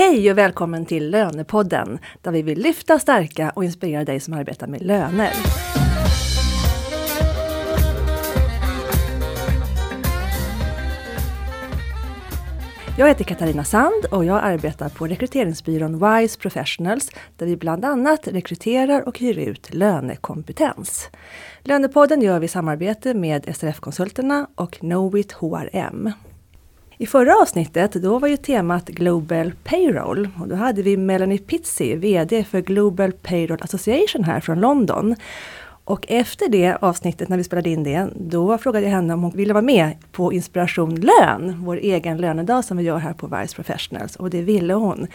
Hej och välkommen till Lönepodden där vi vill lyfta, stärka och inspirera dig som arbetar med löner. Jag heter Katarina Sand och jag arbetar på rekryteringsbyrån WISE Professionals där vi bland annat rekryterar och hyr ut lönekompetens. Lönepodden gör vi i samarbete med SRF-konsulterna och Knowit HRM. I förra avsnittet då var ju temat Global Payroll och då hade vi Melanie Pizzi, VD för Global Payroll Association här från London. Och efter det avsnittet, när vi spelade in det, då frågade jag henne om hon ville vara med på Inspiration Lön, vår egen lönedag som vi gör här på Vice Professionals. Och det ville hon.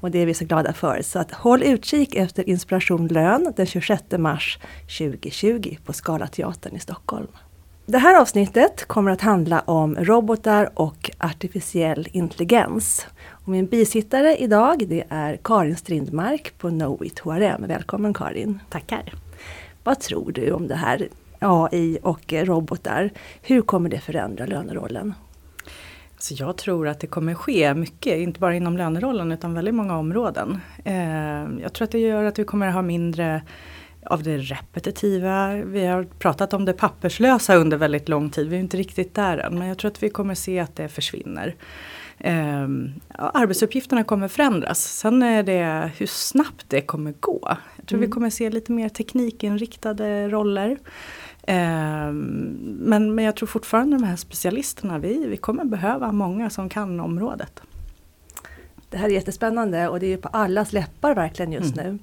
Och det är vi så glada för. Så att håll utkik efter Inspiration Lön den 26 mars 2020 på Scalateatern i Stockholm. Det här avsnittet kommer att handla om robotar och artificiell intelligens. Och min bisittare idag det är Karin Strindmark på Knowit HRM. Välkommen Karin! Tackar! Vad tror du om det här AI och robotar? Hur kommer det förändra lönerollen? Så jag tror att det kommer ske mycket, inte bara inom lönerollen utan väldigt många områden. Eh, jag tror att det gör att vi kommer ha mindre av det repetitiva. Vi har pratat om det papperslösa under väldigt lång tid. Vi är inte riktigt där än. Men jag tror att vi kommer se att det försvinner. Eh, arbetsuppgifterna kommer förändras. Sen är det hur snabbt det kommer gå. Jag tror mm. vi kommer se lite mer teknikinriktade roller. Eh, men, men jag tror fortfarande de här specialisterna, vi, vi kommer behöva många som kan området. Det här är jättespännande och det är på allas läppar verkligen just mm. nu.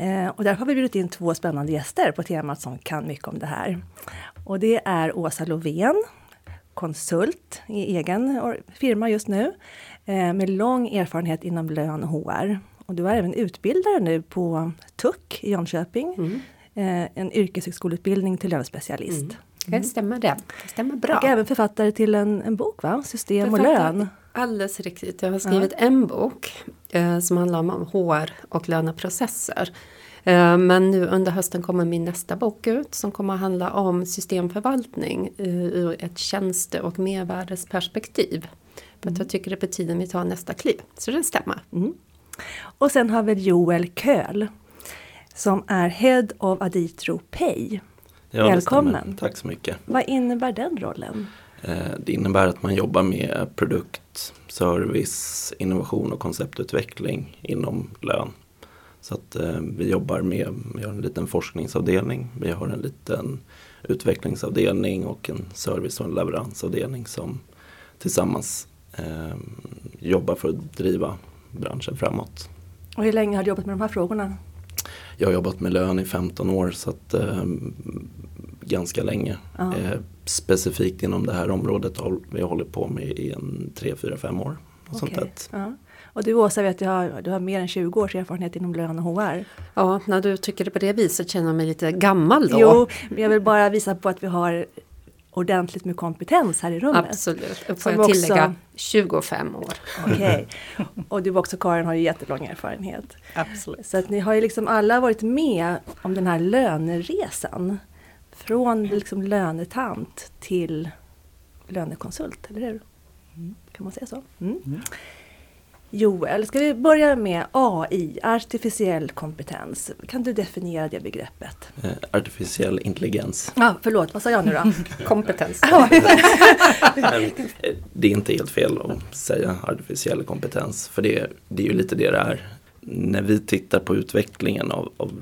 Eh, och därför har vi bjudit in två spännande gäster på temat som kan mycket om det här. Och det är Åsa Lovén, konsult i egen firma just nu, eh, med lång erfarenhet inom lön och HR. Och du är även utbildare nu på TUC i Jönköping, mm. eh, en yrkeshögskoleutbildning till lönespecialist. Mm. Det stämmer det. det stämmer bra. Och även författare till en, en bok, va? System och lön. Alldeles riktigt. Jag har skrivit ja. en bok eh, som handlar om HR och löneprocesser. Eh, men nu under hösten kommer min nästa bok ut som kommer att handla om systemförvaltning eh, ur ett tjänste och mervärdesperspektiv. För att jag mm. tycker det är på tiden vi tar nästa kliv. Så det stämmer. Mm. Och sen har vi Joel Köhl som är Head of Aditro Pay. Ja, Välkommen! Tack så mycket! Vad innebär den rollen? Eh, det innebär att man jobbar med produkt, service, innovation och konceptutveckling inom lön. Så att eh, vi jobbar med, vi har en liten forskningsavdelning, vi har en liten utvecklingsavdelning och en service och en leveransavdelning som tillsammans eh, jobbar för att driva branschen framåt. Och hur länge har du jobbat med de här frågorna? Jag har jobbat med lön i 15 år så att eh, ganska länge. Eh, specifikt inom det här området har vi hållit på med i en 3, 4, 5 år. Och okay. sånt ja. Och du Åsa vet du har, du har mer än 20 års erfarenhet inom lön och HR. Ja, när du tycker det på det viset känner jag mig lite gammal då. Jo, men jag vill bara visa på att vi har ordentligt med kompetens här i rummet. Absolut, och får jag tillägga också... 25 år. Okej, okay. och du också Karin har ju jättelång erfarenhet. Absolut. Så att ni har ju liksom alla varit med om den här löneresan. Från liksom lönetant till lönekonsult, eller hur? Mm. Kan man säga så? Mm. Mm. Joel, ska vi börja med AI, artificiell kompetens. Kan du definiera det begreppet? Eh, artificiell intelligens. Ja, förlåt, vad sa jag nu då? kompetens. Men, eh, det är inte helt fel att säga artificiell kompetens, för det, det är ju lite det det är. När vi tittar på utvecklingen av, av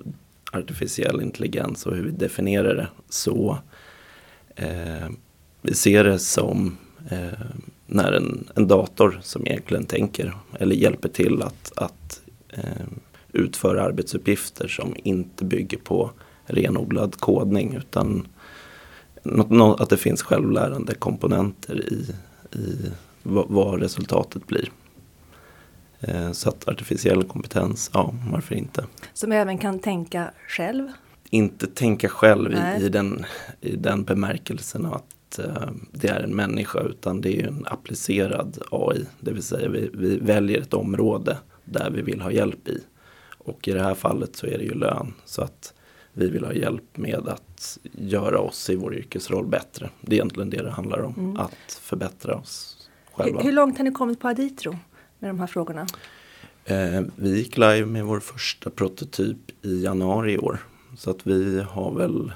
artificiell intelligens och hur vi definierar det så eh, vi ser det som eh, när en, en dator som egentligen tänker eller hjälper till att, att eh, utföra arbetsuppgifter som inte bygger på renodlad kodning utan något, att det finns självlärande komponenter i, i vad, vad resultatet blir. Eh, så att artificiell kompetens, ja varför inte. Som även kan tänka själv? Inte tänka själv i, i, den, i den bemärkelsen att Eh, det är en människa utan det är en applicerad AI. Det vill säga vi, vi väljer ett område där vi vill ha hjälp i. Och i det här fallet så är det ju lön. Så att vi vill ha hjälp med att göra oss i vår yrkesroll bättre. Det är egentligen det det handlar om. Mm. Att förbättra oss själva. Hur, hur långt har ni kommit på Aditro med de här frågorna? Eh, vi gick live med vår första prototyp i januari i år. Så att vi har väl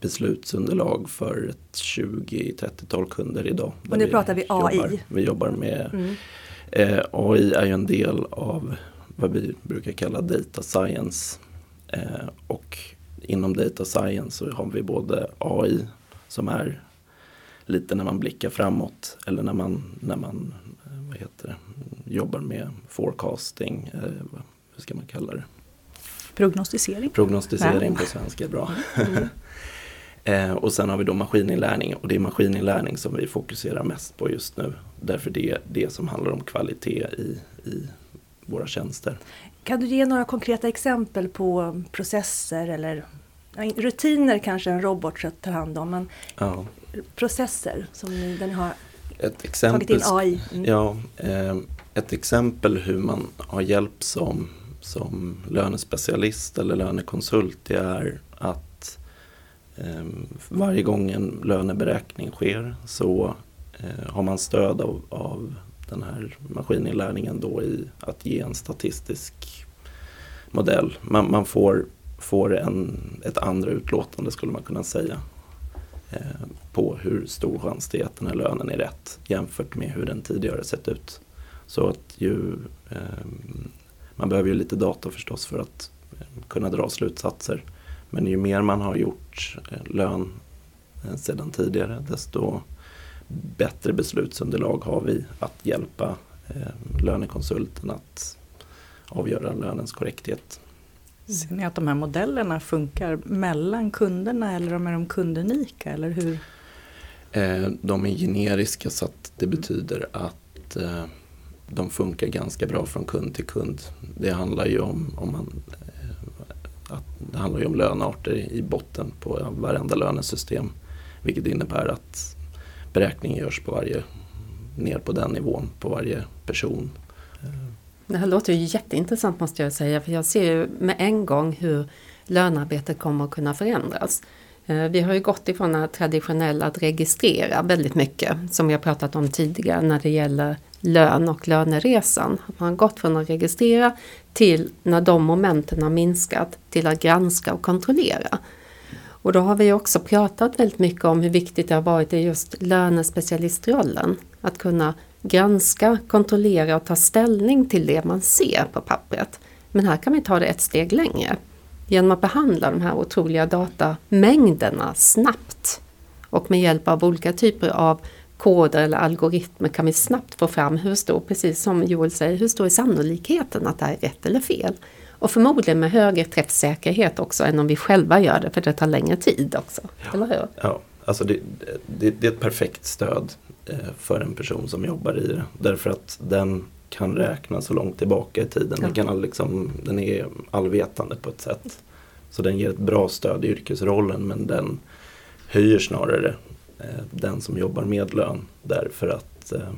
beslutsunderlag för ett 20-30-tal kunder idag. Och nu pratar vi AI. Jobbar, vi jobbar med mm. eh, AI är ju en del av vad vi brukar kalla data science. Eh, och inom data science så har vi både AI som är lite när man blickar framåt eller när man, när man vad heter det, jobbar med forecasting, eh, hur ska man kalla det? Prognostisering. Prognostisering på svenska, bra. Mm. eh, och sen har vi då maskininlärning och det är maskininlärning som vi fokuserar mest på just nu. Därför det är det som handlar om kvalitet i, i våra tjänster. Kan du ge några konkreta exempel på processer eller rutiner kanske en robot tar hand om, men ja. processer som ni har ett exempel, tagit in AI? Mm. Ja, eh, ett exempel hur man har hjälp som, som lönespecialist eller lönekonsult det är att eh, varje gång en löneberäkning sker så eh, har man stöd av, av den här maskininlärningen då i att ge en statistisk modell. Man, man får, får en, ett andra utlåtande skulle man kunna säga Eh, på hur stor chans det är att den här lönen är rätt jämfört med hur den tidigare sett ut. Så att ju, eh, man behöver ju lite data förstås för att eh, kunna dra slutsatser. Men ju mer man har gjort lön sedan tidigare desto bättre beslutsunderlag har vi att hjälpa lönekonsulten att avgöra lönens korrekthet. Ser ni att de här modellerna funkar mellan kunderna eller är de kundunika eller hur? Eh, de är generiska så att det betyder att eh, de funkar ganska bra från kund till kund. Det handlar ju om, om man, eh, att det handlar ju om lönearter i botten på varenda lönesystem. Vilket innebär att beräkningen görs på varje, ner på den nivån på varje person. Det här låter ju jätteintressant måste jag säga för jag ser ju med en gång hur lönearbetet kommer att kunna förändras. Eh, vi har ju gått ifrån det traditionella att registrera väldigt mycket som vi har pratat om tidigare när det gäller lön och löneresan. Man har gått från att registrera till när de momenten har minskat till att granska och kontrollera. Och då har vi också pratat väldigt mycket om hur viktigt det har varit i just lönespecialistrollen. Att kunna granska, kontrollera och ta ställning till det man ser på pappret. Men här kan vi ta det ett steg längre. Genom att behandla de här otroliga datamängderna snabbt och med hjälp av olika typer av koder eller algoritmer kan vi snabbt få fram hur stor, precis som Joel säger, hur stor är sannolikheten att det här är rätt eller fel? Och förmodligen med högre träffsäkerhet också än om vi själva gör det för det tar längre tid också. Ja. Eller hur? Ja, alltså det, det, det, är ett perfekt stöd för en person som jobbar i det. Därför att den kan räkna så långt tillbaka i tiden. Ja. Den, kan liksom, den är allvetande på ett sätt. Så den ger ett bra stöd i yrkesrollen men den höjer snarare eh, den som jobbar med lön. Därför att eh,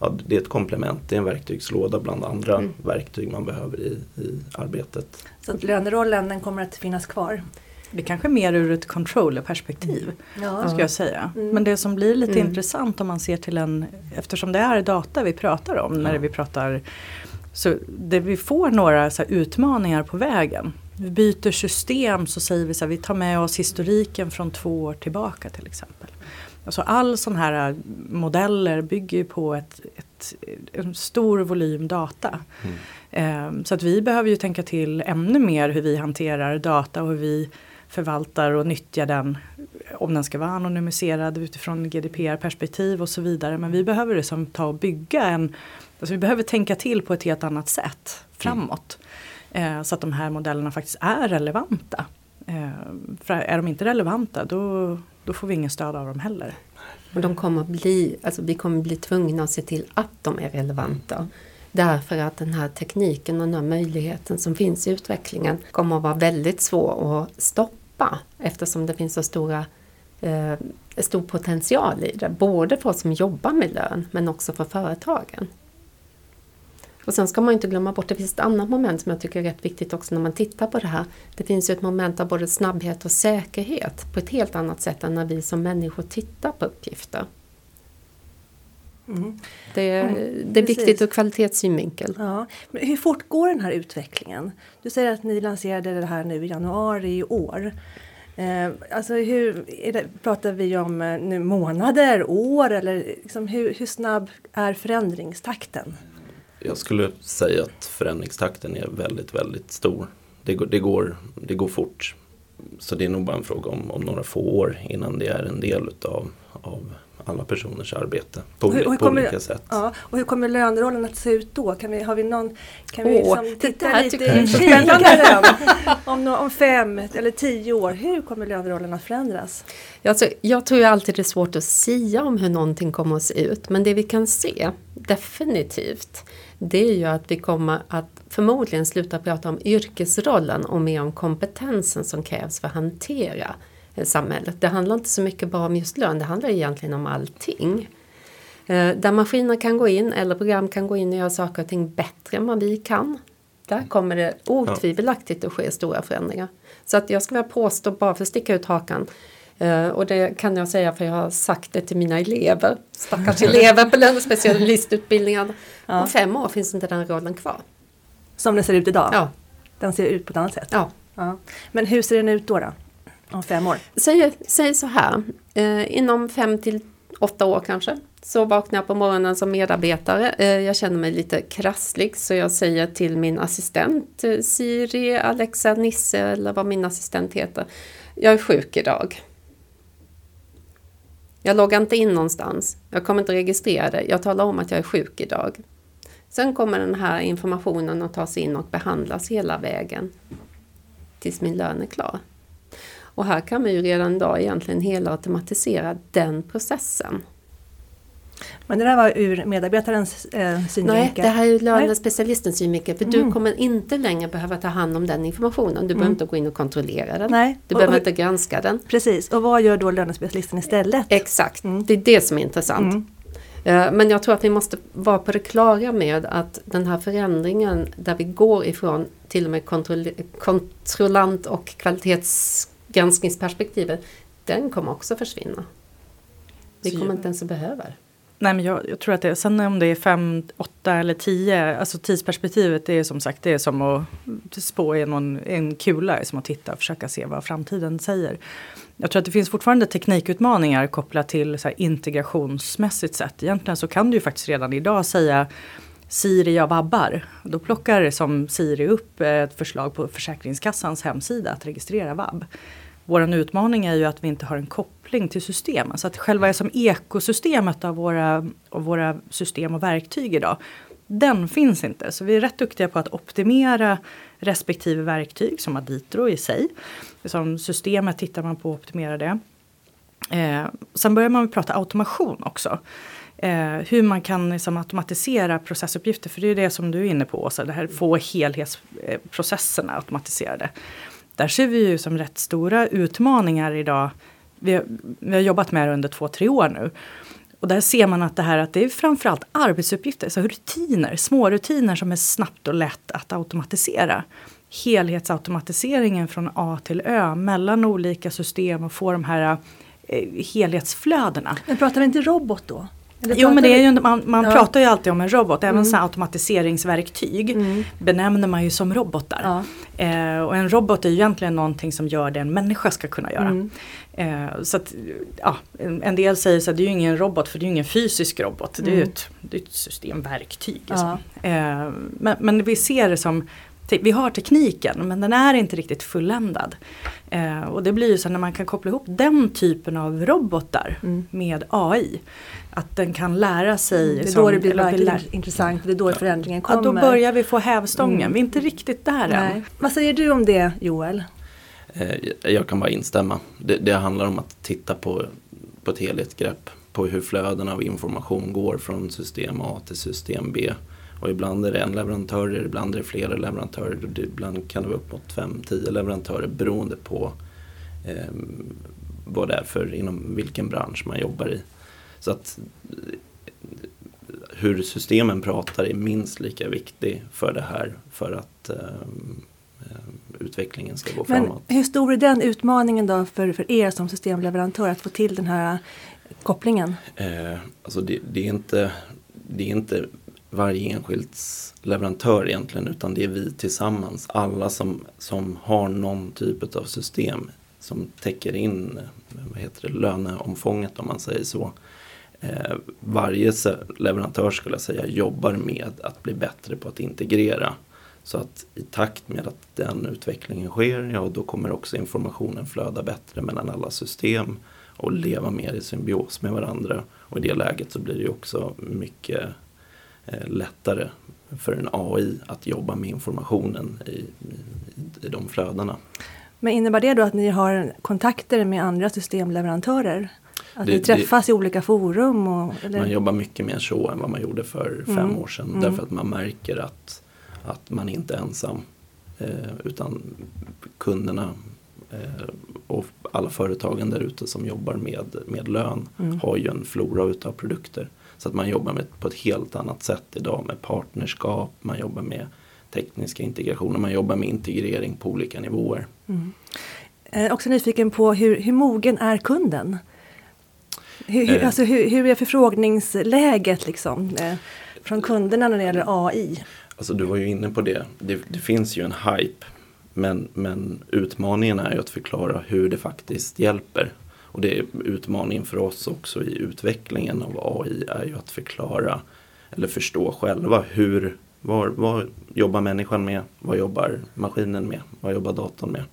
ja, det är ett komplement, det är en verktygslåda bland andra mm. verktyg man behöver i, i arbetet. Så att lönerollen den kommer att finnas kvar? Det är kanske mer ur ett controllerperspektiv ja. ska jag säga. Mm. Men det som blir lite mm. intressant om man ser till en, eftersom det är data vi pratar om när vi pratar så det vi får några så utmaningar på vägen. Vi byter system så säger vi så här, vi tar med oss historiken från två år tillbaka till exempel. Alltså all sån här äh, modeller bygger ju på ett, ett, en stor volym data. Mm. Ehm, så att vi behöver ju tänka till ännu mer hur vi hanterar data och hur vi förvaltar och nyttjar den. Om den ska vara anonymiserad utifrån GDPR-perspektiv och så vidare. Men vi behöver liksom ta och bygga en, alltså vi behöver tänka till på ett helt annat sätt framåt. Mm. så att de här modellerna faktiskt är relevanta. Eh, för är de inte relevanta då då får vi ingen stöd av dem heller. Och de kommer bli, alltså vi kommer bli tvungna att se till att de är relevanta. Därför att den här tekniken och den här möjligheten som finns i utvecklingen kommer att vara väldigt svår att stoppa eftersom det finns så stora eh, stor potential i det. Både för oss som jobbar med lön men också för företagen. Och sen ska man inte glömma bort, det finns ett annat moment som jag tycker är rätt viktigt också när man tittar på det här. Det finns ju ett moment av både snabbhet och säkerhet på ett helt annat sätt än när vi som människor tittar på uppgifter. Mm. Det, är, det är viktigt ur kvalitetssynvinkel. Ja. Men hur fort går den här utvecklingen? Du säger att ni lanserade det här nu i januari i år. Eh, alltså hur, det, pratar vi om eh, nu månader, år eller liksom hur, hur snabb är förändringstakten? Jag skulle säga att förändringstakten är väldigt, väldigt stor. Det går, det går, det går fort. Så det är nog bara en fråga om, om några få år innan det är en del utav, av alla personers arbete på, hur, hur på olika det, sätt. Ja, och hur kommer lönerollen att se ut då? Kan vi, har vi någon, kan vi Åh, liksom titta lite i kikaren om, om fem eller tio år? Hur kommer lönerollen att förändras? Alltså, jag tror alltid det är svårt att sia om hur någonting kommer att se ut men det vi kan se definitivt det är ju att vi kommer att förmodligen sluta prata om yrkesrollen och mer om kompetensen som krävs för att hantera samhället. Det handlar inte så mycket bara om just lön, det handlar egentligen om allting. Eh, där maskiner kan gå in eller program kan gå in och göra saker och ting bättre än vad vi kan. Där kommer det otvivelaktigt att ske stora förändringar. Så att jag skulle vilja påstå, bara för att sticka ut hakan, eh, och det kan jag säga för jag har sagt det till mina elever, stackars elever på lönespecialistutbildningen. Ja. Om fem år finns inte den rollen kvar. Som den ser ut idag? Ja. Den ser ut på ett annat sätt? Ja. ja. Men hur ser den ut då? då? Om fem år? Säg, säg så här, eh, inom fem till åtta år kanske så vaknar jag på morgonen som medarbetare. Eh, jag känner mig lite krasslig så jag säger till min assistent eh, Siri, Alexa, Nisse eller vad min assistent heter. Jag är sjuk idag. Jag loggar inte in någonstans. Jag kommer inte registrera det. Jag talar om att jag är sjuk idag. Sen kommer den här informationen att tas in och behandlas hela vägen tills min lön är klar. Och här kan vi ju redan idag egentligen hela automatisera den processen. Men det där var ur medarbetarens eh, synvinkel? Nej, det här är lönespecialistens synvinkel. För mm. du kommer inte längre behöva ta hand om den informationen. Du mm. behöver inte gå in och kontrollera den. Nej. Du och, behöver inte granska den. Precis, och vad gör då lönespecialisten istället? Exakt, mm. det är det som är intressant. Mm. Eh, men jag tror att vi måste vara på det klara med att den här förändringen där vi går ifrån till och med kontrollant och kvalitets granskningsperspektivet, den kommer också försvinna. Vi kommer inte ens att behöva det. Nej men jag, jag, tror att det, sen om det är fem, åtta eller tio, alltså tidsperspektivet det är som sagt det är som att spå i någon, en kula, som att titta och försöka se vad framtiden säger. Jag tror att det finns fortfarande teknikutmaningar kopplat till så integrationsmässigt sett. Egentligen så kan du ju faktiskt redan idag säga Siri jag vabbar. Då plockar som Siri upp ett förslag på Försäkringskassans hemsida att registrera vab. Vår utmaning är ju att vi inte har en koppling till systemen. Så att själva som ekosystemet av våra, av våra system och verktyg idag, den finns inte. Så vi är rätt duktiga på att optimera respektive verktyg som Aditro i sig. Som systemet tittar man på att optimera det. Eh, sen börjar man prata automation också. Eh, hur man kan liksom, automatisera processuppgifter, för det är det som du är inne på Åsa, det här få helhetsprocesserna automatiserade där ser vi ju som rätt stora utmaningar idag. Vi har, vi har jobbat med det under två, tre år nu. Och där ser man att det här att det är framförallt arbetsuppgifter, så rutiner, små rutiner som är snabbt och lätt att automatisera. Helhetsautomatiseringen från A till Ö mellan olika system och få de här eh, helhetsflödena. Men pratar vi inte robot då? Jo men det är ju, man, man ja. pratar ju alltid om en robot, även mm. så automatiseringsverktyg mm. benämner man ju som robotar. Ja. Eh, och en robot är ju egentligen någonting som gör det en människa ska kunna göra. Mm. Eh, så att, ja, en del säger så att det är ju ingen robot för det är ju ingen fysisk robot, det är ju mm. ett, det är ett systemverktyg. Ja. Eh, men, men vi ser det som vi har tekniken men den är inte riktigt fulländad. Eh, och det blir ju så när man kan koppla ihop den typen av robotar mm. med AI. Att den kan lära sig. Mm, det är som, då det blir verkligen intressant, det är då förändringen kommer. Ja, då börjar vi få hävstången, mm. vi är inte riktigt där Nej. än. Vad säger du om det Joel? Eh, jag kan bara instämma. Det, det handlar om att titta på, på ett helhetsgrepp på hur flödena av information går från system A till system B. Och ibland är det en leverantör, ibland är det flera leverantörer. Ibland kan det vara upp mot fem, tio leverantörer beroende på eh, vad det är för, inom vilken bransch man jobbar i. Så att hur systemen pratar är minst lika viktig för det här för att eh, utvecklingen ska gå Men framåt. Hur stor är den utmaningen då för, för er som systemleverantör att få till den här kopplingen? Eh, alltså det, det, är inte, det är inte varje enskild leverantör egentligen utan det är vi tillsammans. Alla som, som har någon typ av system som täcker in vad heter det, löneomfånget om man säger så. Eh, varje leverantör skulle jag säga jobbar med att bli bättre på att integrera. Så att i takt med att den utvecklingen sker, ja då kommer också informationen flöda bättre mellan alla system och leva mer i symbios med varandra. Och i det läget så blir det också mycket lättare för en AI att jobba med informationen i, i, i de flödena. Men innebär det då att ni har kontakter med andra systemleverantörer? Att det, ni träffas det, i olika forum? Och, man jobbar mycket mer så än vad man gjorde för fem mm. år sedan. Mm. Därför att man märker att, att man inte är ensam. Eh, utan kunderna eh, och alla företagen där ute som jobbar med, med lön mm. har ju en flora utav produkter. Så att man jobbar med, på ett helt annat sätt idag med partnerskap, man jobbar med tekniska integrationer, man jobbar med integrering på olika nivåer. Mm. Är också nyfiken på hur, hur mogen är kunden? Hur, hur, eh. alltså, hur, hur är förfrågningsläget liksom, eh, från kunderna när det gäller AI? Alltså du var ju inne på det, det, det finns ju en hype men, men utmaningen är ju att förklara hur det faktiskt hjälper. Och det är utmaningen för oss också i utvecklingen av AI är ju att förklara eller förstå själva hur, vad, vad jobbar människan med, vad jobbar maskinen med, vad jobbar datorn med.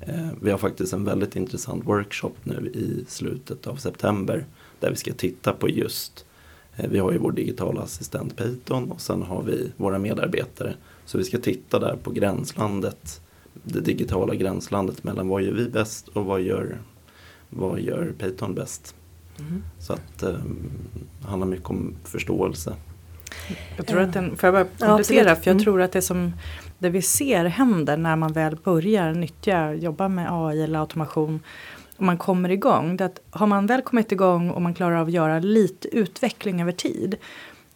Eh, vi har faktiskt en väldigt intressant workshop nu i slutet av september där vi ska titta på just eh, vi har ju vår digitala assistent Python och sen har vi våra medarbetare. Så vi ska titta där på gränslandet, det digitala gränslandet mellan vad gör vi bäst och vad gör, vad gör Peyton bäst. Mm. Så att eh, det handlar mycket om förståelse. Jag tror att den, får jag bara komplettera? Ja, för jag mm. tror att det som det vi ser händer när man väl börjar nyttja, jobba med AI eller automation och man kommer igång. Det att har man väl kommit igång och man klarar av att göra lite utveckling över tid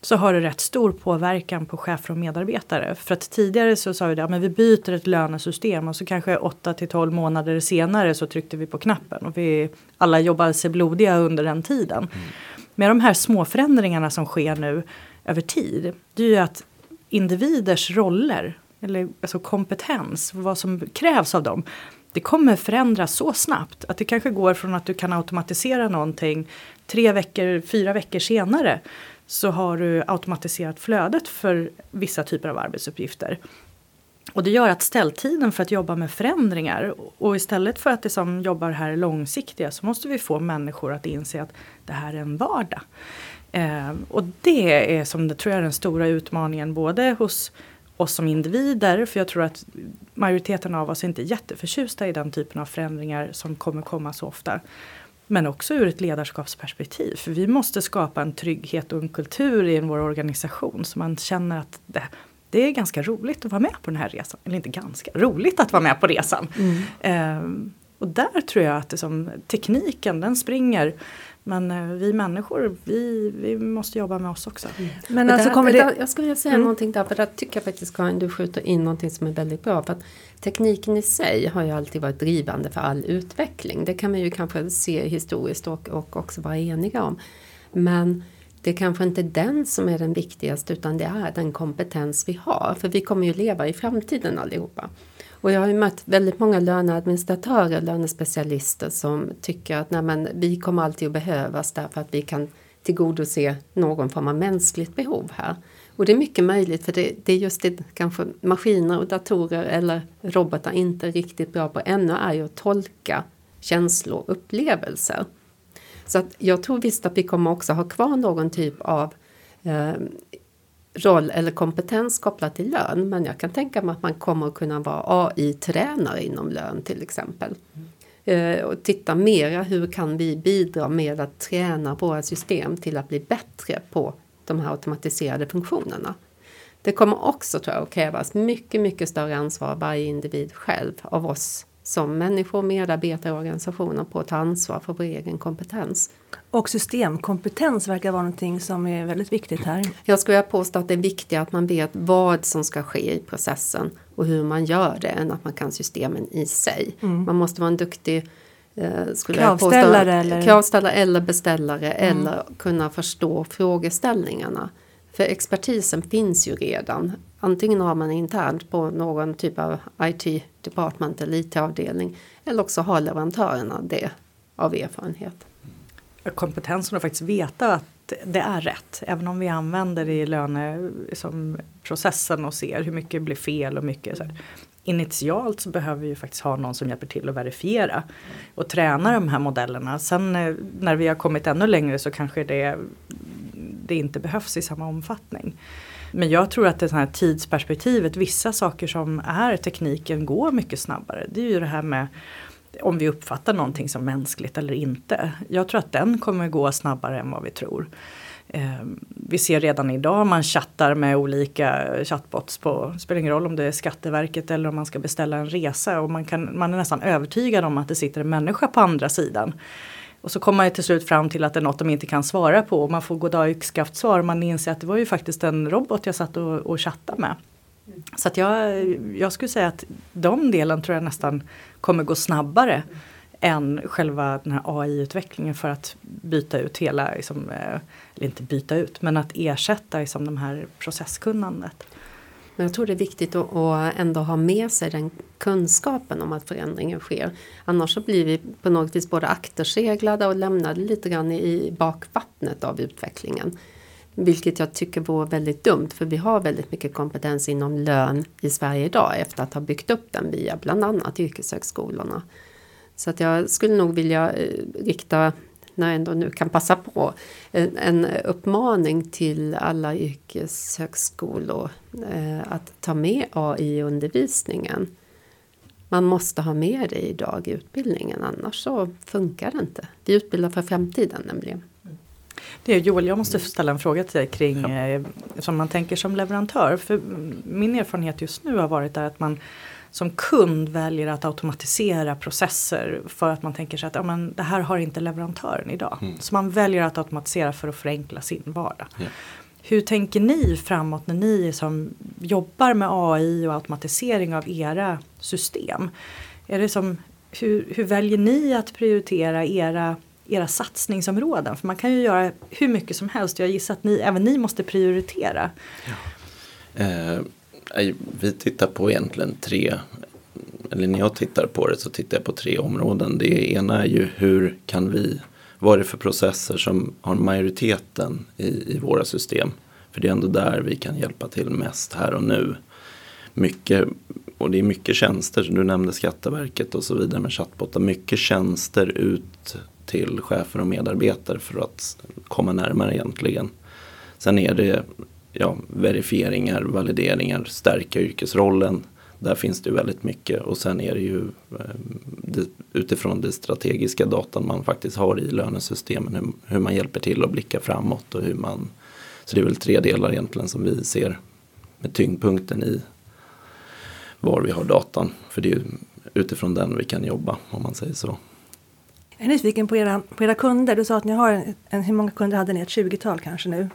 så har det rätt stor påverkan på chefer och medarbetare. För att tidigare så sa vi det, ja, men vi byter ett lönesystem och så kanske 8 till 12 månader senare så tryckte vi på knappen och vi alla jobbade sig blodiga under den tiden. Mm. Med de här små förändringarna som sker nu över tid, det är ju att individers roller eller alltså kompetens, vad som krävs av dem. Det kommer förändras så snabbt att det kanske går från att du kan automatisera någonting tre veckor, fyra veckor senare så har du automatiserat flödet för vissa typer av arbetsuppgifter. Och det gör att ställtiden för att jobba med förändringar och istället för att det som jobbar här är långsiktiga så måste vi få människor att inse att det här är en vardag. Eh, och det är som det tror jag är den stora utmaningen både hos oss som individer, för jag tror att majoriteten av oss är inte jätteförtjusta i den typen av förändringar som kommer komma så ofta. Men också ur ett ledarskapsperspektiv, för vi måste skapa en trygghet och en kultur i vår organisation så man känner att det, det är ganska roligt att vara med på den här resan. Eller inte ganska, roligt att vara med på resan. Mm. Ehm, och där tror jag att det som, tekniken den springer men eh, vi människor, vi, vi måste jobba med oss också. Mm. Men alltså kommer det... Jag skulle vilja säga mm. någonting där, för där tycker jag faktiskt Karin, du skjuter in någonting som är väldigt bra. För att tekniken i sig har ju alltid varit drivande för all utveckling. Det kan man ju kanske se historiskt och, och också vara eniga om. Men det är kanske inte den som är den viktigaste utan det är den kompetens vi har. För vi kommer ju leva i framtiden allihopa. Och jag har ju mött väldigt många löneadministratörer, lönespecialister som tycker att nej men, vi kommer alltid att behövas därför att vi kan tillgodose någon form av mänskligt behov här. Och det är mycket möjligt för det, det är just det kanske maskiner och datorer eller robotar inte är riktigt bra på ännu är ju att tolka känslor och upplevelser. Så att jag tror visst att vi kommer också ha kvar någon typ av eh, roll eller kompetens kopplat till lön. Men jag kan tänka mig att man kommer att kunna vara AI-tränare inom lön till exempel. Mm. och titta mera hur kan vi bidra med att träna våra system till att bli bättre på de här automatiserade funktionerna. Det kommer också tror jag att krävas mycket, mycket större ansvar av varje individ själv av oss som människor, medarbetare och organisationer på att ta ansvar för vår egen kompetens. Och systemkompetens verkar vara någonting som är väldigt viktigt här. Jag skulle påstå att det är viktigare att man vet vad som ska ske i processen och hur man gör det än att man kan systemen i sig. Mm. Man måste vara en duktig eh, skulle Kravställare jag påstå, eller? Kravställare eller beställare Mm. eller kunna förstå frågeställningarna. För expertisen finns ju redan. Antingen har man internt på någon typ av IT department eller IT-avdelning eller också har leverantörerna det av erfarenhet. kompetensen att faktiskt veta att det är rätt. Även om vi använder det i löneprocessen och ser hur mycket blir fel och mycket så här. Initialt så behöver vi ju faktiskt ha någon som hjälper till att verifiera och träna de här modellerna. Sen eh, när vi har kommit ännu längre så kanske det, det inte behövs i samma omfattning. Men jag tror att det här tidsperspektivet, vissa saker som är tekniken går mycket snabbare. Det är ju det här med om vi uppfattar någonting som mänskligt eller inte. Jag tror att den kommer gå snabbare än vad vi tror. Eh, vi ser redan idag man chattar med olika chatbots på, spelar ingen roll om det är Skatteverket eller om man ska beställa en resa och man, kan, man är nästan övertygad om att det sitter en människa på andra sidan. Och så kommer man till slut fram till att det är något de inte kan svara på och man får goddag yxskaft svar och man inser att det var ju faktiskt en robot jag satt och, och chattade med. Så att jag, jag skulle säga att de delen tror jag nästan kommer gå snabbare än själva den här AI-utvecklingen för att byta ut hela, liksom, eh, eller inte byta ut, men att ersätta liksom, de här processkunnandet. Men jag tror det är viktigt att, att ändå ha med sig den kunskapen om att förändringen sker. Annars så blir vi på något vis både akterseglade och lämnade lite grann i bakvattnet av utvecklingen. Vilket jag tycker vore väldigt dumt för vi har väldigt mycket kompetens inom lön i Sverige idag efter att ha byggt upp den via bland annat yrkeshögskolorna. Så att jag skulle nog vilja eh, rikta, när jag ändå nu kan passa på, en, en uppmaning till alla yrkeshögskolor eh, att ta med AI i undervisningen. Man måste ha med det idag i utbildningen annars så funkar det inte. Vi utbildar för framtiden nämligen. Det är Joel, jag måste ställa en fråga till dig kring eh, som man tänker som leverantör. För min erfarenhet just nu har varit där att man som kund väljer att automatisera processer för att man tänker sig att ja, men det här har inte leverantören idag. Mm. Så man väljer att automatisera för att förenkla sin vardag. Ja. Hur tänker ni framåt när ni som jobbar med AI och automatisering av era system? Är det som, hur, hur väljer ni att prioritera era, era satsningsområden? För man kan ju göra hur mycket som helst. Jag gissar att ni, även ni måste prioritera. Eh, nej, vi tittar på egentligen tre, eller när jag tittar på det så tittar jag på tre områden. Det ena är ju hur kan vi, vad är det för processer som har majoriteten i, i våra system? För det är ändå där vi kan hjälpa till mest här och nu. Mycket, och det är mycket tjänster, du nämnde Skatteverket och så vidare med chattbottar. Mycket tjänster ut till chefer och medarbetare för att komma närmare egentligen. Sen är det ja, verifieringar, valideringar, stärka yrkesrollen. Där finns det ju väldigt mycket och sen är det ju eh, utifrån det strategiska datan man faktiskt har i lönesystemen hur, man hjälper till att blicka framåt och hur man så det är väl tre delar egentligen som vi ser med tyngdpunkten i var vi har datan. För det är ju utifrån den vi kan jobba om man säger så. Jag är nyfiken på era, på era kunder. Du sa att ni har en, hur många kunder hade ni? Ett 20-tal kanske nu?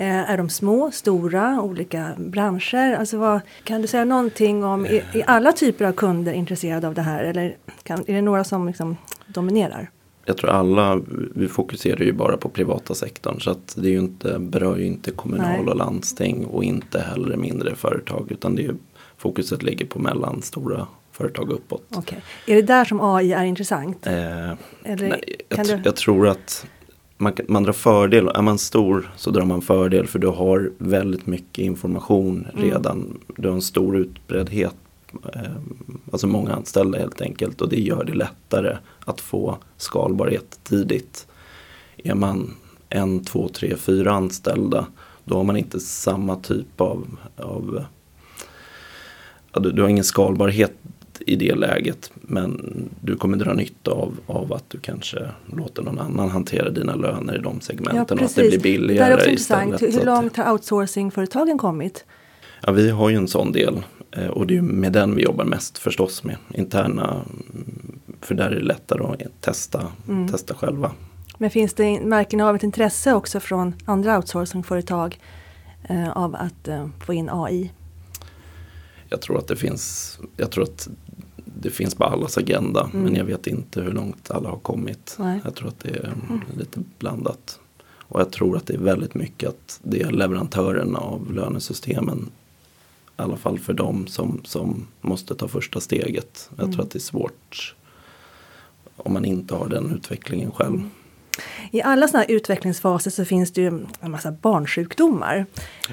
Eh, är de små, stora, olika branscher? Alltså vad, kan du säga någonting om, är, är alla typer av kunder intresserade av det här eller kan, är det några som liksom dominerar? Jag tror alla, vi fokuserar ju bara på privata sektorn så att det är ju inte, berör ju inte kommunal Nej. och landsting och inte heller mindre företag utan det är ju, fokuset ligger på mellanstora företag uppåt. Okej. Är det där som AI är intressant? Eh, Eller Nej, kan jag, du... jag tror att man, man drar fördel, är man stor så drar man fördel för du har väldigt mycket information Mm. redan. Du har en stor utbreddhet, eh, alltså många anställda helt enkelt och det gör det lättare att få skalbarhet tidigt. Är man en, två, tre, fyra anställda då har man inte samma typ av, av ja, du, du har ingen skalbarhet i det läget men du kommer dra nytta av, av att du kanske låter någon annan hantera dina löner i de segmenten och att det blir Det billigare är också intressant. istället. Hur, långt har outsourcingföretagen kommit? Ja, vi har ju en sån del eh, och det är med den vi jobbar mest förstås med interna. mm, För där är det lättare att testa, Mm. testa själva. Men finns det märken av ett intresse också från andra outsourcingföretag eh, av att eh, få in AI? Jag tror att det finns, jag tror att det finns på allas agenda Mm. men jag vet inte hur långt alla har kommit. Nej. Jag tror att det är Mm. lite blandat. Och jag tror att det är väldigt mycket att det är leverantörerna av lönesystemen i alla fall för dem som, som måste ta första steget. Jag Mm. tror att det är svårt om man inte har den utvecklingen själv. Mm. I alla sådana här utvecklingsfaser så finns det ju en massa barnsjukdomar.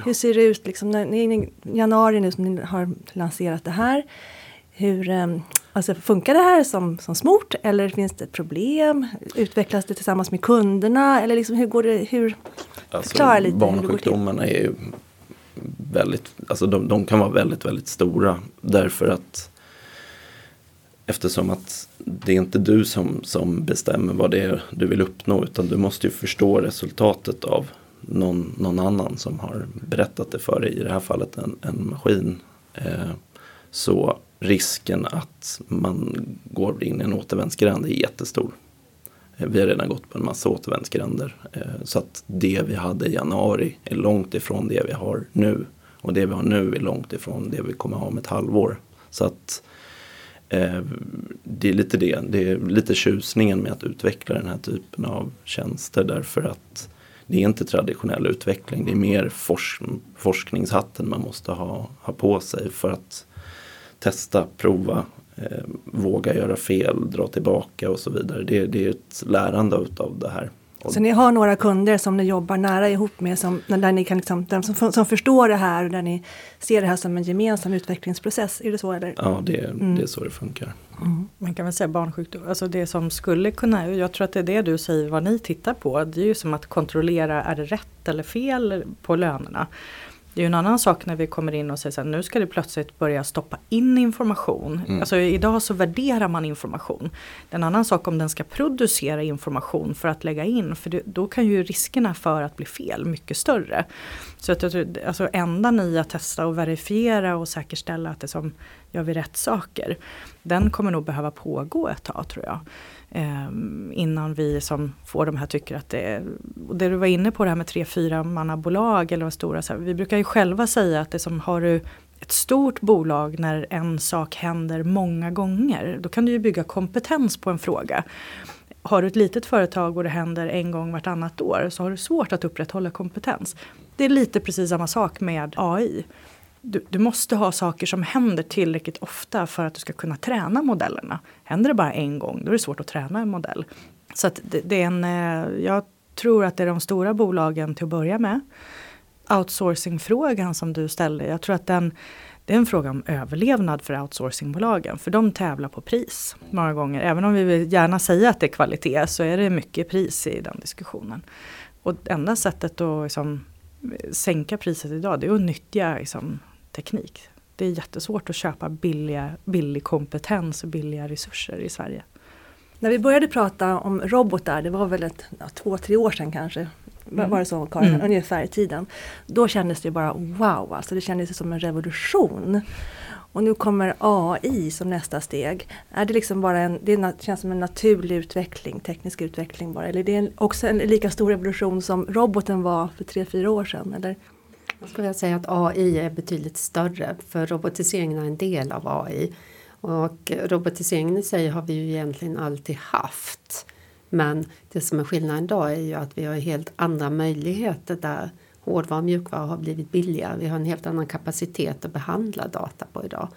Hur ser det ut liksom när i januari nu som ni har lanserat det här? Hur, eh, alltså funkar det här som, som smort eller finns det ett problem? Utvecklas det tillsammans med kunderna eller liksom hur går det? Hur, Alltså, Förklara lite hur det går till. barnsjukdomarna är ju väldigt, alltså de, de kan vara väldigt, väldigt stora. Därför att eftersom att det är inte du som, som bestämmer vad det är du vill uppnå utan du måste ju förstå resultatet av någon, någon annan som har berättat det för dig, i det här fallet en, en maskin. Eh, så risken att man går in i en återvändsgränd är jättestor. Eh, vi har redan gått på en massa återvändsgränder. Eh, så att det vi hade i januari är långt ifrån det vi har nu. Och det vi har nu är långt ifrån det vi kommer ha om ett halvår. Så att eh, det är lite det. Det är lite tjusningen med att utveckla den här typen av tjänster. Därför att det är inte traditionell utveckling. Det är mer forsk forskningshatten man måste ha, ha på sig för att testa, prova, eh, våga göra fel, dra tillbaka och så vidare. Det, det är ett lärande utav det här. Så ni har några kunder som ni jobbar nära ihop med som, där ni kan liksom, där som, som förstår det här och där ni ser det här som en gemensam utvecklingsprocess. Är det så eller? Ja, det, Mm. det är så det funkar. Man kan väl säga barnsjukdom, alltså det som skulle kunna, jag tror att det är det du säger vad ni tittar på. Det är ju som att kontrollera, är det rätt eller fel på lönerna? Det är ju en annan sak när vi kommer in och säger så här, nu ska det plötsligt börja stoppa in information. Mm. Alltså idag så värderar man information. Det är en annan sak om den ska producera information för att lägga in, för det, då kan ju riskerna för att bli fel mycket större. Så att jag tror, alltså ändan i att testa och verifiera och säkerställa att det som gör vi rätt saker. Den kommer nog behöva pågå ett tag tror jag. Eh, innan vi som får de här tycker att det är, och det du var inne på det här med tre, fyra mannabolag eller vad stora, så här, vi brukar ju själva säga att det som har du ett stort bolag när en sak händer många gånger, då kan du ju bygga kompetens på en fråga. Har du ett litet företag och det händer en gång vartannat år så har du svårt att upprätthålla kompetens. Det är lite precis samma sak med AI. Du, du, måste ha saker som händer tillräckligt ofta för att du ska kunna träna modellerna. Händer det bara en gång då är det svårt att träna en modell. Så att det, det är en, eh, jag tror att det är de stora bolagen till att börja med. Outsourcingfrågan som du ställde, jag tror att den, det är en fråga om överlevnad för outsourcingbolagen. För de tävlar på pris många gånger. Även om vi vill gärna säga att det är kvalitet så är det mycket pris i den diskussionen. Och enda sättet att liksom, sänka priset idag det är att nyttja liksom, teknik. Det är jättesvårt att köpa billiga, billig kompetens och billiga resurser i Sverige. När vi började prata om robotar, det var väl ett, ja, två, tre år sedan kanske. Mm. Var det så Karin? Mm. Ungefär i tiden. Då kändes det bara wow, alltså det kändes som en revolution. Och nu kommer AI som nästa steg. Är det liksom bara en, det känns som en naturlig utveckling, teknisk utveckling bara? Eller är det också en lika stor revolution som roboten var för tre, fyra år sedan? Eller? Jag skulle säga att AI är betydligt större för robotiseringen är en del av AI. Och robotiseringen i sig har vi ju egentligen alltid haft. Men det som är skillnaden idag är ju att vi har helt andra möjligheter där hårdvara och mjukvara har blivit billigare. Vi har en helt annan kapacitet att behandla data på idag.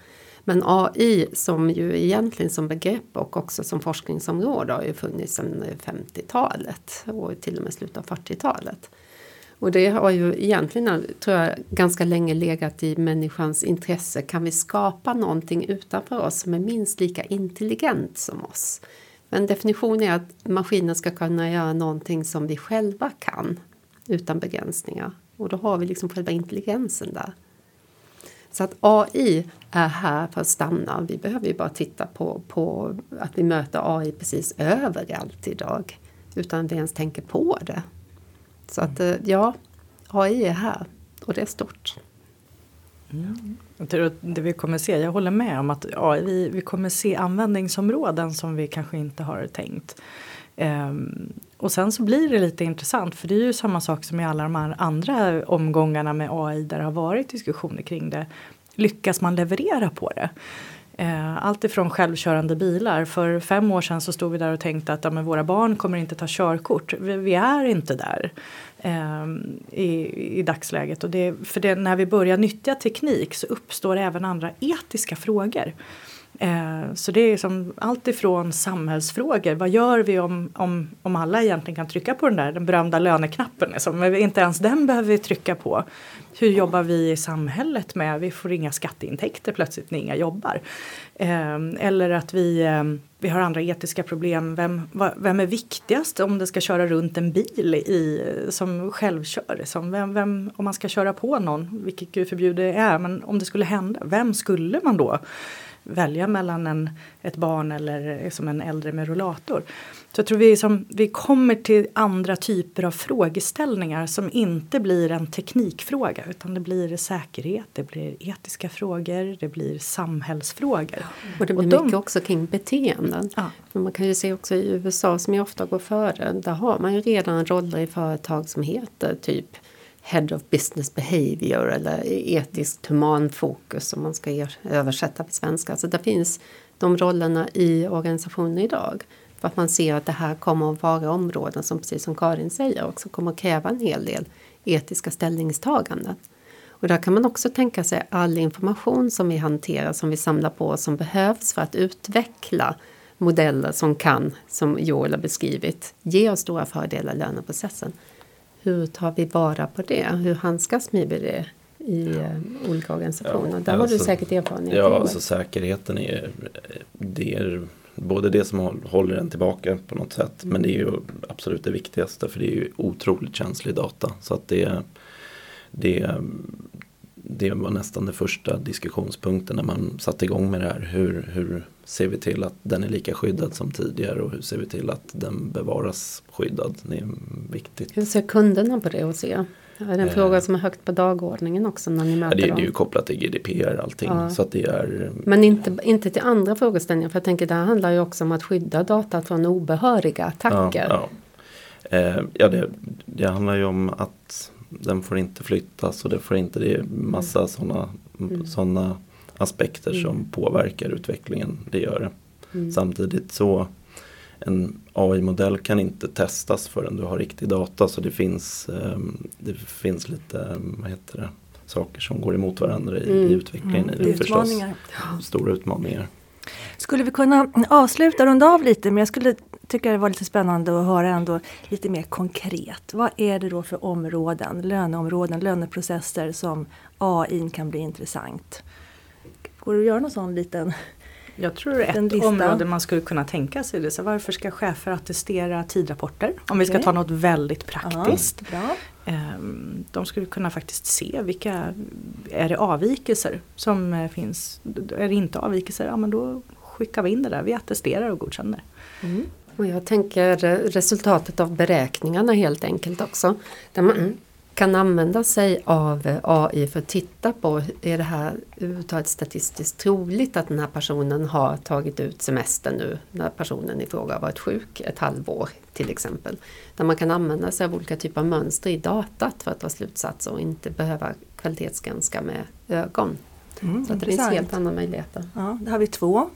Men AI som ju egentligen som begrepp och också som forskningsområde har ju funnits sedan 50-talet och till och med slutet av 40-talet. Och det har ju egentligen, tror jag, ganska länge legat i människans intresse. Kan vi skapa någonting utanför oss som är minst lika intelligent som oss? Men definitionen är att maskinen ska kunna göra någonting som vi själva kan utan begränsningar. Och då har vi liksom själva intelligensen där. Så att AI är här för att stanna. Vi behöver ju bara titta på, på att vi möter AI precis överallt idag. Utan att vi ens tänker på det. Så att eh, ja, AI är här och det är stort. Mm. Det vi kommer se, jag håller med om att ja, vi, vi kommer se användningsområden som vi kanske inte har tänkt. Um, och sen så blir det lite intressant för det är ju samma sak som i alla de här andra omgångarna med AI där det har varit diskussioner kring det. Lyckas man leverera på det? Eh, allt ifrån självkörande bilar. För fem år sedan så stod vi där och tänkte att ja, men våra barn kommer inte ta körkort. Vi, vi är inte där Ehm, i, i dagsläget. Och det, för det, när vi börjar nyttja teknik så uppstår även andra etiska frågor. Eh, så det är som allt ifrån samhällsfrågor. Vad gör vi om, om, om alla egentligen kan trycka på den där den berömda löneknappen? Liksom. Inte ens den behöver vi trycka på. Hur jobbar vi i samhället med? Vi får inga skatteintäkter plötsligt när inga jobbar. Eh, eller att vi, eh, vi har andra etiska problem. Vem, vem är viktigast om det ska köra runt en bil i, som självkör? Som vem, vem, om man ska köra på någon, vilket gud förbjude är, men om det skulle hända, vem skulle man då välja mellan en, ett barn eller som en äldre med rollator. Så jag tror vi, som, vi kommer till andra typer av frågeställningar som inte blir en teknikfråga utan det blir säkerhet, det blir etiska frågor, det blir samhällsfrågor. Och det blir och de, mycket också kring beteenden. Ja. man kan ju se också i USA som ju ofta går före, där har man ju redan roller i företag som heter typ Head of Business Behavior eller etiskt humanfokus om man ska översätta till svenska. Så det finns de rollerna i organisationen idag. För att man ser att det här kommer att vara områden som precis som Karin säger också kommer att kräva en hel del etiska ställningstaganden. Och där kan man också tänka sig all information som vi hanterar, som vi samlar på, som behövs för att utveckla modeller som kan, som Joel har beskrivit, ge oss stora fördelar i löneprocessen hur tar vi vara på det? Hur handskas vi med det i uh, olika organisationer? Ja, Där har alltså, du säkert erfarenhet. Ja, alltså säkerheten är, det är både det som håller en tillbaka på något sätt men det är ju absolut det viktigaste för det är ju otroligt känslig data. Så att det, det, det var nästan den första diskussionspunkten när man satte igång med det här. Hur, hur ser vi till att den är lika skyddad som tidigare och hur ser vi till att den bevaras skyddad? Det är viktigt. Hur ser kunderna på det och ser? Är det en eh, fråga som är högt på dagordningen också när ni möter det, det är ju kopplat till GDPR allting. Ja. Så att det är, Men inte, inte till andra frågeställningar för jag tänker det här handlar ju också om att skydda data från obehöriga attacker. Ja, ja. Eh, ja det, det handlar ju om att den får inte flyttas och det får inte, det är massa mm. sådana mm. Såna aspekter mm. som påverkar utvecklingen. Det gör det. Mm. Samtidigt så en AI-modell kan inte testas förrän du har riktig data så det finns, um, det finns lite, vad heter det, saker som går emot varandra i, mm. i utvecklingen. Mm. I det utmaningar. Förstås. Stora utmaningar. Skulle vi kunna avsluta, runda av lite, men jag skulle tycka det var lite spännande att höra ändå lite mer konkret. Vad är det då för områden, löneområden, löneprocesser som AI kan bli intressant? Går det att göra någon sån liten jag tror ett lista. område man skulle kunna tänka sig det. Så varför ska chefer attestera tidrapporter? Om vi ska ta något väldigt praktiskt. Aha, ehm, de skulle kunna faktiskt se vilka, är det avvikelser som eh, finns? Är det inte avvikelser, ja men då skickar vi in det där. Vi attesterar och godkänner. Mm. Och jag tänker resultatet av beräkningarna helt enkelt också. Där man kan använda sig av AI för att titta på, är det här överhuvudtaget statistiskt troligt att den här personen har tagit ut semester nu när personen i fråga har varit sjuk ett halvår till exempel. Där man kan använda sig av olika typer av mönster i datat för att dra slutsatser och inte behöva kvalitetsgranska med ögon. Mm, Så det finns helt andra möjligheter. Ja, då har vi två.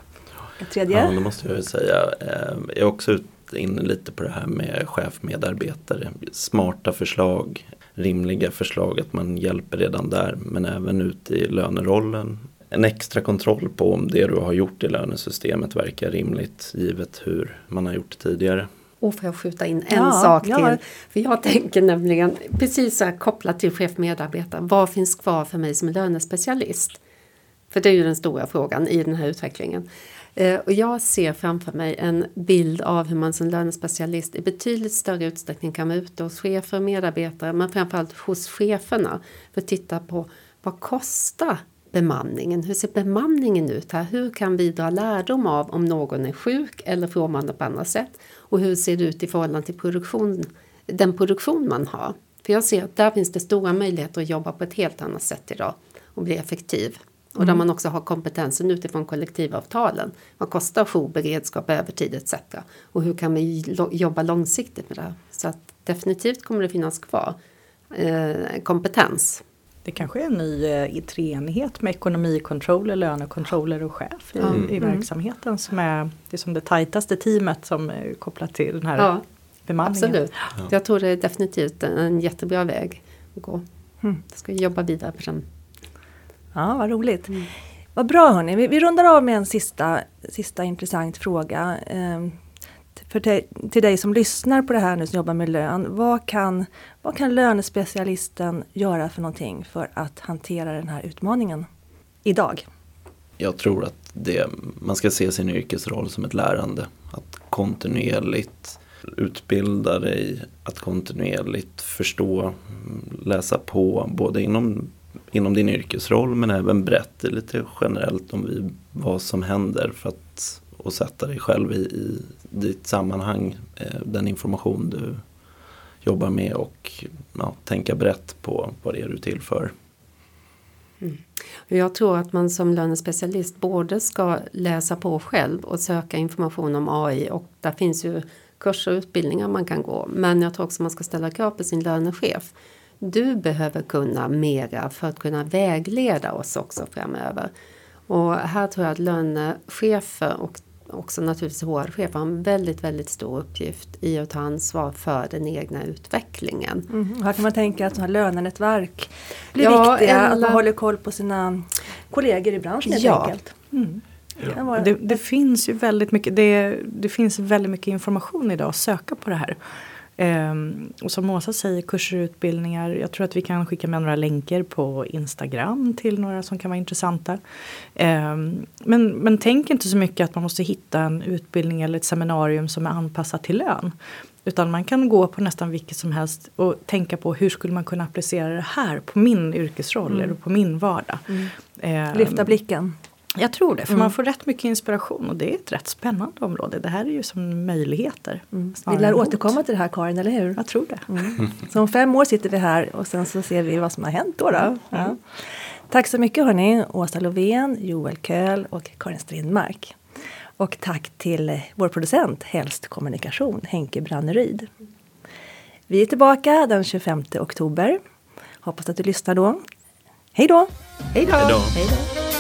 En tredje? Ja, då måste jag ju säga. Eh, jag är också inne lite på det här med chefmedarbetare. Smarta förslag rimliga förslag att man hjälper redan där men även ute i lönerollen. En extra kontroll på om det du har gjort i lönesystemet verkar rimligt givet hur man har gjort tidigare. Och får jag skjuta in en ja, sak till? Ja. För jag tänker nämligen precis så här kopplat till chef medarbetare. Vad finns kvar för mig som lönespecialist? För det är ju den stora frågan i den här utvecklingen. Eh, och jag ser framför mig en bild av hur man som lönespecialist i betydligt större utsträckning kan vara ute hos chefer och medarbetare men framförallt hos cheferna för att titta på vad kostar bemanningen? Hur ser bemanningen ut här? Hur kan vi dra lärdom av om någon är sjuk eller frånvarande på annat sätt? Och hur ser det ut i förhållande till produktion, den produktion man har? För jag ser att där finns det stora möjligheter att jobba på ett helt annat sätt idag och bli effektiv. Och där mm. man också har kompetensen utifrån kollektivavtalen. Vad kostar jourberedskap, övertid etc. Och hur kan vi jobba långsiktigt med det? Så att definitivt kommer det finnas kvar eh, kompetens Det kanske är en ny eh, treenighet med ekonomikontroller, lönekontroller och chef i, Mm. i verksamheten som är, det är som det tajtaste teamet som är kopplat till den här Ja, bemanningen. absolut. Jag tror det är definitivt en, en jättebra väg att gå. Mm. Jag ska jobba vidare på den. Ja, vad roligt. Vad bra hörni, vi, vi rundar av med en sista, sista intressant fråga. Eh, för te, till dig som lyssnar på det här nu som jobbar med lön. Vad kan, vad kan lönespecialisten göra för någonting för att hantera den här utmaningen idag? Jag tror att det, man ska se sin yrkesroll som ett lärande. Att kontinuerligt utbilda dig, att kontinuerligt förstå, mm, läsa på både inom, inom din yrkesroll men även brett, lite generellt om vi, vad som händer för att och sätta dig själv i, i ditt sammanhang, eh, den information du jobbar med och ja, tänka brett på vad det är du tillför. Mm. Jag tror att man som lönespecialist både ska läsa på själv och söka information om AI och där finns ju kurser och utbildningar man kan gå. Men jag tror också man ska ställa krav på sin lönechef. Du behöver kunna mera för att kunna vägleda oss också framöver. Och här tror jag att lönechefer och också naturligtvis HR-chefer har en väldigt, väldigt stor uppgift i att ta ansvar för den egna utvecklingen. Mm. Här kan man tänka att lönenätverk blir Ja, viktiga, att eller- man håller koll på sina kollegor i branschen helt Ja. enkelt. Mm. Vara- Det, det finns ju väldigt mycket, det, det finns väldigt mycket information idag att söka på det här. Ehm, och som Åsa säger, kurser och utbildningar. Jag tror att vi kan skicka med några länkar på Instagram till några som kan vara intressanta. Ehm, men, men tänk inte så mycket att man måste hitta en utbildning eller ett seminarium som är anpassat till lön. Utan man kan gå på nästan vilket som helst och tänka på hur skulle man kunna applicera det här på min yrkesroll eller på min vardag. Ehm, Lyfta blicken. Jag tror det, för man får rätt mycket inspiration och det är ett rätt spännande område. Det här är ju som möjligheter. Vi snarare lär återkomma till det här Karin, eller hur? Jag tror det. Så om fem år sitter vi här och sen så ser vi vad som har hänt då. då. Ja. Tack så mycket hörni, Åsa Lovén, Joel Köhl och Karin Strindmark. Och tack till vår producent Helst Kommunikation, Henke Branneryd. Vi är tillbaka den 25 oktober. Hoppas att du lyssnar då. Hej då! Hej då! Hej då. Hej då!